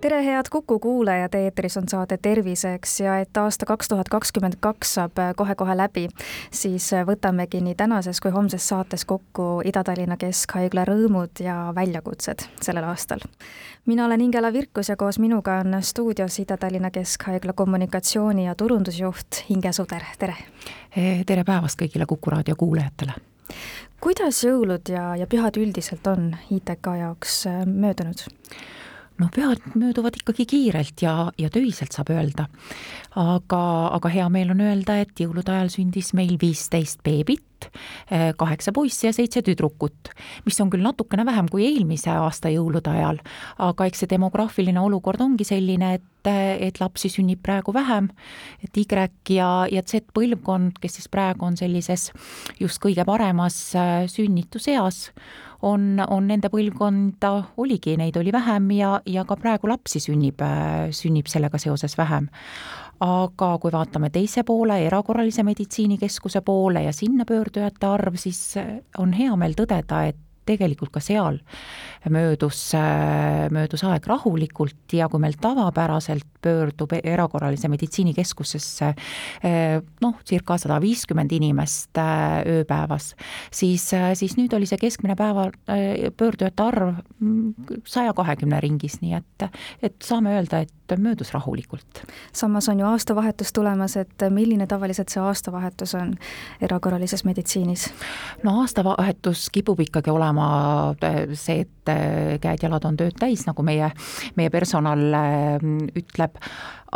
tere, head Kuku kuulajad, eetris on saade Terviseks ja et aasta kaks tuhat kakskümmend kaks saab kohe-kohe läbi, siis võtamegi nii tänases kui homses saates kokku Ida-Tallinna Keskhaigla rõõmud ja väljakutsed sellel aastal. mina olen Ingela Virkus ja koos minuga on stuudios Ida-Tallinna Keskhaigla kommunikatsiooni- ja turundusjuht Inge Suder, tere! tere päevast kõigile Kuku raadio kuulajatele! kuidas jõulud ja, ja pühad üldiselt on ITK jaoks möödunud? Noh, pühad mööduvad ikkagi kiirelt ja, ja töiselt, saab öelda. aga, aga hea meel on öelda, et jõulude ajal sündis meil viisteist beebit, eh, kaheksa poissi ja seitse tüdrukut, mis on küll natukene vähem kui eelmise aasta jõulude ajal, aga eks see demograafiline olukord ongi selline, et et lapsi sünnib praegu vähem, et Y ja, ja Z põlvkond, kes siis praegu on sellises just kõige paremas eh, sünnituseas, on, on nende põlvkonda, oligi, neid oli vähem ja, ja ka praegu lapsi sünnib, sünnib sellega seoses vähem. aga kui vaatame teise poole, erakorralise meditsiinikeskuse poole ja sinna pöördujate arv, siis on hea meel tõdeda, et tegelikult ka seal möödus, möödus aeg rahulikult ja kui meil tavapäraselt pöördub erakorralise meditsiinikeskusesse noh, circa sada viiskümmend inimest ööpäevas, siis, siis nüüd oli see keskmine päeva pöördujate arv saja kahekümne ringis, nii et, et saame öelda, et möödus rahulikult. samas on ju aastavahetus tulemas, et milline tavaliselt see aastavahetus on erakorralises meditsiinis? no aastavahetus kipub ikkagi olema äh, see, et äh, käed-jalad on tööd täis, nagu meie, meie personal äh, ütleb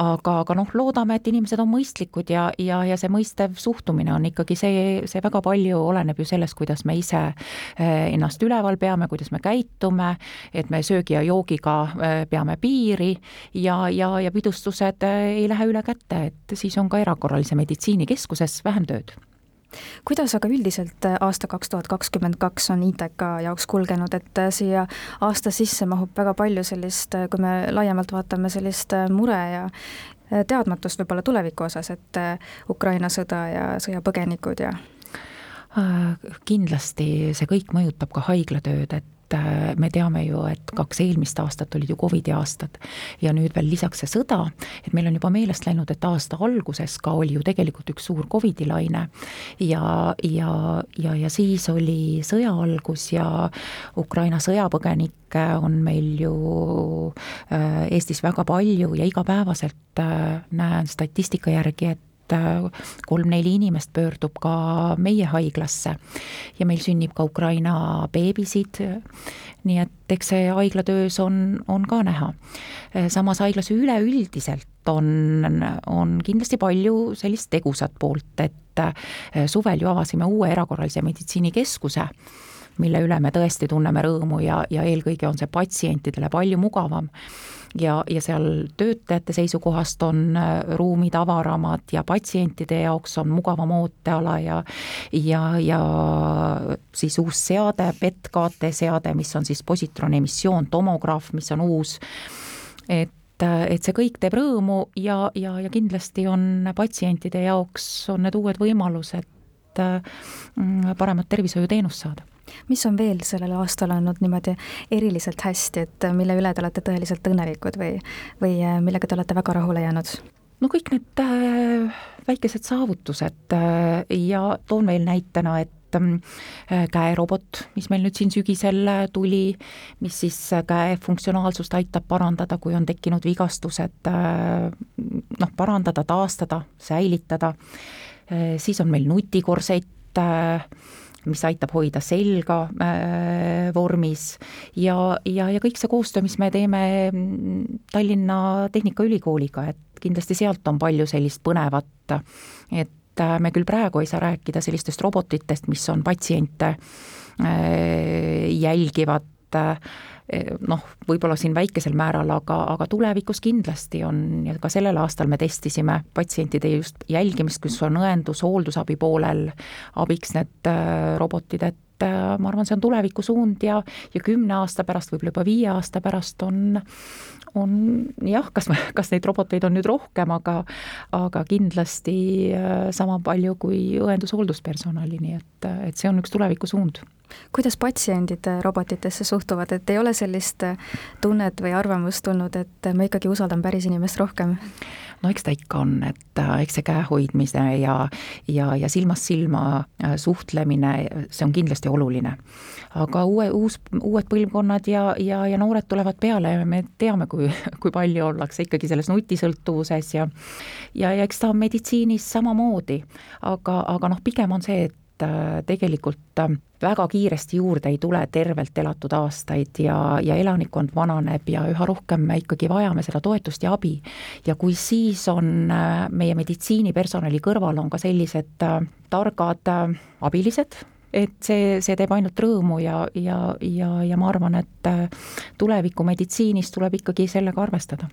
aga, aga noh, loodame, et inimesed on mõistlikud ja, ja, ja see mõistev suhtumine on ikkagi see, see väga palju oleneb ju sellest, kuidas me ise ennast üleval peame, kuidas me käitume, et me söögi ja joogiga peame piiri ja, ja, ja pidustused ei lähe üle käte, et siis on ka erakorralise meditsiinikeskuses vähem tööd kuidas aga üldiselt äh, aasta kaks tuhat kakskümmend kaks on ITK jaoks kulgenud, et äh, siia aasta sisse mahub väga palju sellist, äh, kui me laiemalt vaatame, sellist mure ja teadmatust võib-olla tuleviku osas, et Ukraina sõda ja sõjapõgenikud ja? Kindlasti see kõik mõjutab ka haiglatööd, et et äh, me teame ju, et kaks eelmist aastat olid ju Covidi aastad ja nüüd veel lisaks see sõda, et meil on juba meelest läinud, et aasta alguses ka oli ju tegelikult üks suur Covidi laine. Ja, ja, ja, ja siis oli sõja algus ja Ukraina sõjapõgenikke on meil ju äh, Eestis väga palju ja igapäevaselt äh, näen statistika järgi, et et kolm-neli inimest pöördub ka meie haiglasse ja meil sünnib ka Ukraina beebisid, nii et eks see haiglatöös on, on ka näha. samas haiglas üleüldiselt on, on kindlasti palju sellist tegusat poolt, et suvel ju avasime uue erakorralise meditsiinikeskuse mille üle me tõesti tunneme rõõmu ja, ja eelkõige on see patsientidele palju mugavam. ja, ja seal töötajate seisukohast on äh, ruumid avaramad ja patsientide jaoks on mugavam ooteala ja ja, ja siis uus seade, PET-KT seade, mis on siis positroni emissioon, tomograaf, mis on uus, et et see kõik teeb rõõmu ja, ja, ja kindlasti on patsientide jaoks, on need uued võimalused mm, paremat tervishoiuteenust saada mis on veel sellel aastal olnud niimoodi eriliselt hästi, et mille üle te olete tõeliselt õnnelikud või, või äh, millega te olete väga rahule jäänud? no kõik need äh, väikesed saavutused äh, ja toon veel näitena, et mm, äh, käerobot, mis meil nüüd siin sügisel äh, tuli, mis siis käe funktsionaalsust aitab parandada, kui on tekkinud vigastused, noh, parandada, taastada, säilitada, siis on meil nutikorsett, mis aitab hoida selga äh, vormis. Ja, ja, ja kõik see koostöö, mis me teeme mm, Tallinna Tehnikaülikooliga, et kindlasti sealt on palju sellist põnevat, et äh, me küll praegu ei saa rääkida sellistest robotitest, mis on patsiente äh, jälgivad äh, Eh, noh, võib-olla siin väikesel määral, aga, aga tulevikus kindlasti on ja ka sellel aastal me testisime patsientide just jälgimist, kus on õendus, hooldusabi poolel abiks need äh, robotid, et äh, ma arvan, see on tulevikusuund ja, ja kümne aasta pärast, võib-olla juba viie aasta pärast on, on jah, kas, kas neid roboteid on nüüd rohkem, aga, aga kindlasti äh, sama palju kui õendus-hoolduspersonali, nii et, et see on üks tulevikusuund kuidas patsiendid robotitesse suhtuvad, et ei ole sellist tunnet või arvamust tulnud, et ma ikkagi usaldan päris inimest rohkem? no eks ta ikka on, et äh, eks see käe hoidmine ja, ja, ja silmast silma äh, suhtlemine, see on kindlasti oluline. aga uue, uus, uued põlvkonnad ja, ja, ja noored tulevad peale ja me teame, kui, kui palju ollakse ikkagi selles nutisõltuvuses ja ja, ja eks ta on meditsiinis samamoodi, aga, aga noh, pigem on see, et Äh, tegelikult äh, väga kiiresti juurde ei tule tervelt elatud aastaid ja, ja elanikkond vananeb ja üha rohkem me ikkagi vajame seda toetust ja abi. ja kui siis on äh, meie meditsiinipersonali kõrval on ka sellised targad abilised, et see, see teeb ainult rõõmu ja, ja, ja, ja ma arvan, et tuleviku meditsiinis tuleb ikkagi sellega arvestada.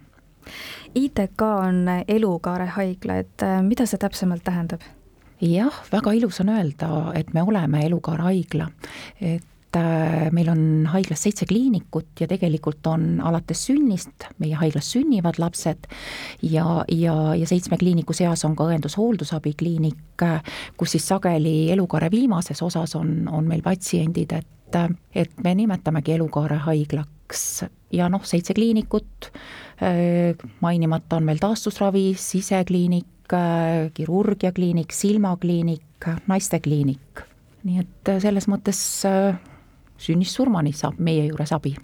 ITK on elukaare haigla, et mida see täpsemalt tähendab? jah, väga ilus on öelda, et me oleme Elukaare haigla, et äh, meil on haiglas seitse kliinikut ja tegelikult on alates sünnist, meie haiglas sünnivad lapsed ja, ja, ja seitsme kliiniku seas on ka õendus-hooldusabi-kliinik, kus siis sageli elukaare viimases osas on, on meil patsiendid, et, et me nimetamegi elukaare haiglaks ja noh, seitse kliinikut, äh, mainimata on veel taastusravi, sisekliinik, kliinik, kirurgiakliinik, silmakliinik, naistekliinik. nii et äh, selles mõttes äh, sünnist surmani saab meie juures abi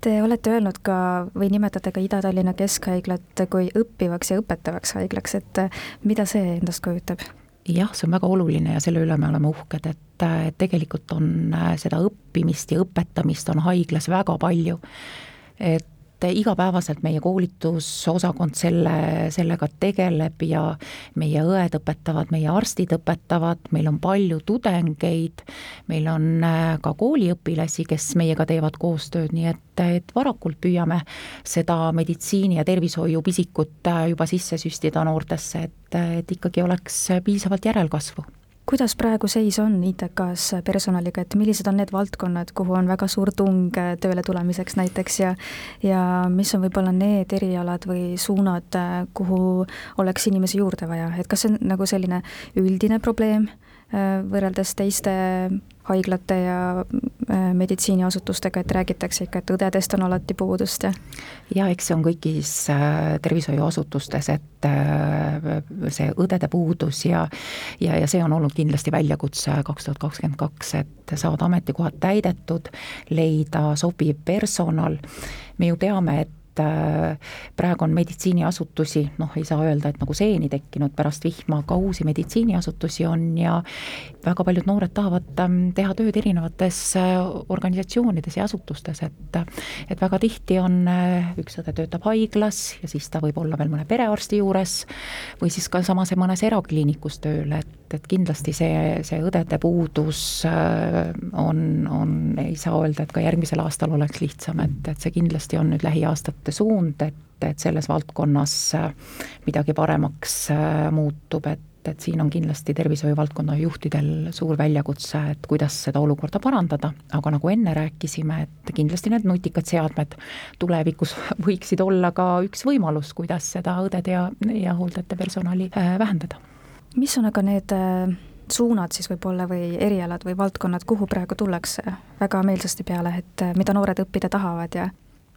Te olete öelnud ka või nimetate ka Ida-Tallinna Keskhaiglat kui õppivaks ja õpetavaks haiglaks, et äh, mida see endast kujutab? jah, see on väga oluline ja selle üle me oleme uhked, et tegelikult on seda õppimist ja õpetamist on haiglas väga palju. et et igapäevaselt meie koolitusosakond selle, sellega tegeleb ja meie õed õpetavad, meie arstid õpetavad, meil on palju tudengeid, meil on äh, ka kooliõpilasi, kes meiega teevad koostööd, nii et, et varakult püüame seda meditsiini ja tervishoiu pisikut äh, juba sisse süstida noortesse, et, et ikkagi oleks piisavalt järelkasvu kuidas praegu seis on ITK-s personaliga, et millised on need valdkonnad, kuhu on väga suur tung tööle tulemiseks näiteks ja ja mis on võib-olla need erialad või suunad, kuhu oleks inimesi juurde vaja, et kas see on nagu selline üldine probleem Äh, võrreldes teiste haiglate ja äh, meditsiiniasutustega, et räägitakse ikka, et õdedest on alati puudust ja? ja eks see on kõigis äh, tervishoiuasutustes, et see õdede puudus ja ja, ja see on olnud kindlasti väljakutse kaks tuhat kakskümmend kaks, et saada ametikohad täidetud, leida sobiv personal, me ju teame, et et äh, praegu on meditsiiniasutusi, noh, ei saa öelda, et nagu seeni tekkinud pärast vihma, ka uusi meditsiiniasutusi on ja väga paljud noored tahavad ähm, teha tööd erinevates äh, organisatsioonides ja asutustes, et et väga tihti on, äh, üks õde töötab haiglas ja siis ta võib olla veel mõne perearsti juures või siis ka samas mõnes erakliinikus tööl, et, et kindlasti see, see õdede puudus on, on, ei saa öelda, et ka järgmisel aastal oleks lihtsam, et, et see kindlasti on nüüd lähiaastatel aastate suund, et, et selles valdkonnas äh, midagi paremaks äh, muutub, et et siin on kindlasti tervishoiuvaldkonna juhtidel suur väljakutse, et kuidas seda olukorda parandada, aga nagu enne rääkisime, et kindlasti need nutikad seadmed tulevikus võiksid olla ka üks võimalus, kuidas seda õdede ja, ja hooldajate personali äh, vähendada. Mis on aga need suunad siis võib-olla või erialad või valdkonnad, kuhu praegu tullakse väga meelsasti peale, et mida noored õppida tahavad ja?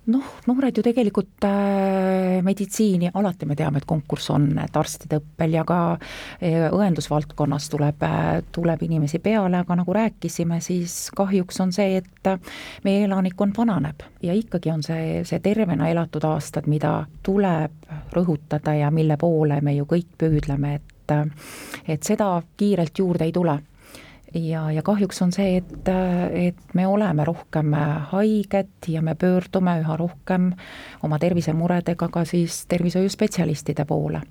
Noh, noored ju tegelikult äh, meditsiini, alati me teame, et konkurss on, et arstide õppel ja ka äh, õendusvaldkonnas tuleb äh,, tuleb inimesi peale, aga nagu rääkisime, siis kahjuks on see, et äh, meie elanikkond vananeb ja ikkagi on see, see tervena elatud aastad, mida tuleb rõhutada ja mille poole me ju kõik püüdleme, et äh, et seda kiirelt juurde ei tule ja, ja kahjuks on see, et, et me oleme rohkem haiged ja me pöördume üha rohkem oma tervisemuredega ka siis tervishoiuspetsialistide poole.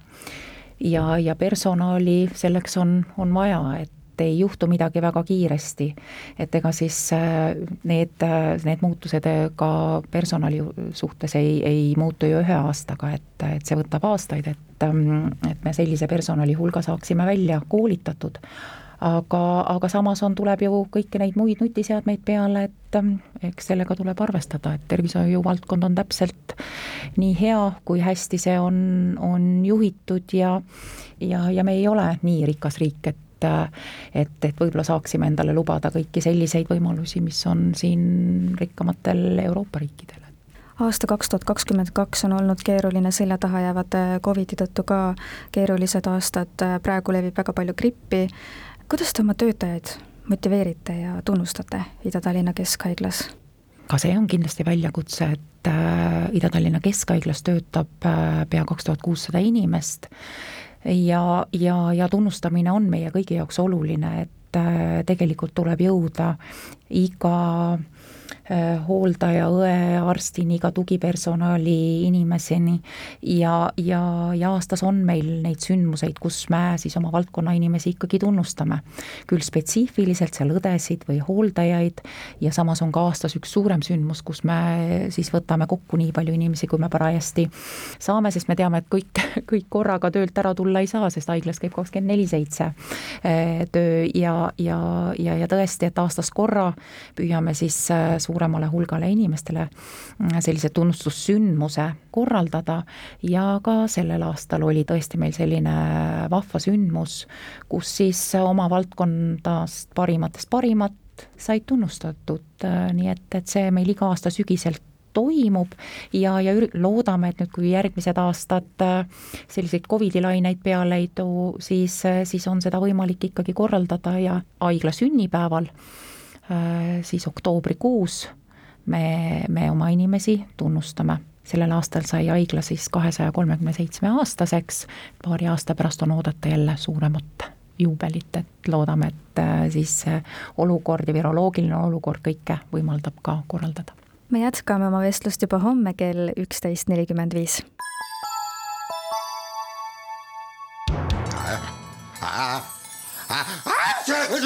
ja, ja personali selleks on, on vaja, et ei juhtu midagi väga kiiresti. et ega siis äh, need, need muutused ka personali suhtes ei, ei muutu ju ühe aastaga, et, et see võtab aastaid, et, et me sellise personali hulga saaksime välja koolitatud aga, aga samas on, tuleb ju kõiki neid muid nutiseadmeid peale, et ähm, eks sellega tuleb arvestada, et tervishoiu valdkond on täpselt nii hea, kui hästi see on, on juhitud ja ja, ja me ei ole nii rikas riik, et et, et võib-olla saaksime endale lubada kõiki selliseid võimalusi, mis on siin rikkamatel Euroopa riikidel aasta kaks tuhat kakskümmend kaks on olnud keeruline, selja taha jäävad äh, Covidi tõttu ka keerulised aastad, äh, praegu levib väga palju grippi. kuidas te oma töötajaid motiveerite ja tunnustate Ida-Tallinna Keskhaiglas? ka see on kindlasti väljakutse, et äh, Ida-Tallinna Keskhaiglas töötab pea kaks tuhat kuussada inimest ja, ja, ja tunnustamine on meie kõigi jaoks oluline, et äh, tegelikult tuleb jõuda iga hooldaja, õe, arstini, ka tugipersonali inimeseni ja, ja, ja aastas on meil neid sündmuseid, kus me siis oma valdkonna inimesi ikkagi tunnustame. küll spetsiifiliselt seal õdesid või hooldajaid ja samas on ka aastas üks suurem sündmus, kus me siis võtame kokku nii palju inimesi, kui me parajasti saame, sest me teame, et kõik, kõik korraga töölt ära tulla ei saa, sest haiglas käib kakskümmend neli seitse äh, töö ja, ja, ja, ja tõesti, et aastas korra püüame siis äh, suuremale hulgale inimestele mm, sellise tunnustussündmuse korraldada. Ja ka sellel aastal oli tõesti meil selline vahva sündmus, kus siis oma valdkondast parimatest parimat said tunnustatud, nii et, et see meil iga aasta sügiselt toimub. Ja, ja loodame, et nüüd, kui järgmised aastad selliseid Covidi laineid peale ei too, siis, siis on seda võimalik ikkagi korraldada ja haigla sünnipäeval Äh, siis oktoobrikuus me, me oma inimesi tunnustame. sellel aastal sai haigla siis kahesaja kolmekümne seitsme aastaseks, paari aasta pärast on oodata jälle suuremat juubelit, et loodame, et äh, siis olukord ja viroloogiline olukord kõike võimaldab ka korraldada. me jätkame oma vestlust juba homme kell üksteist nelikümmend viis.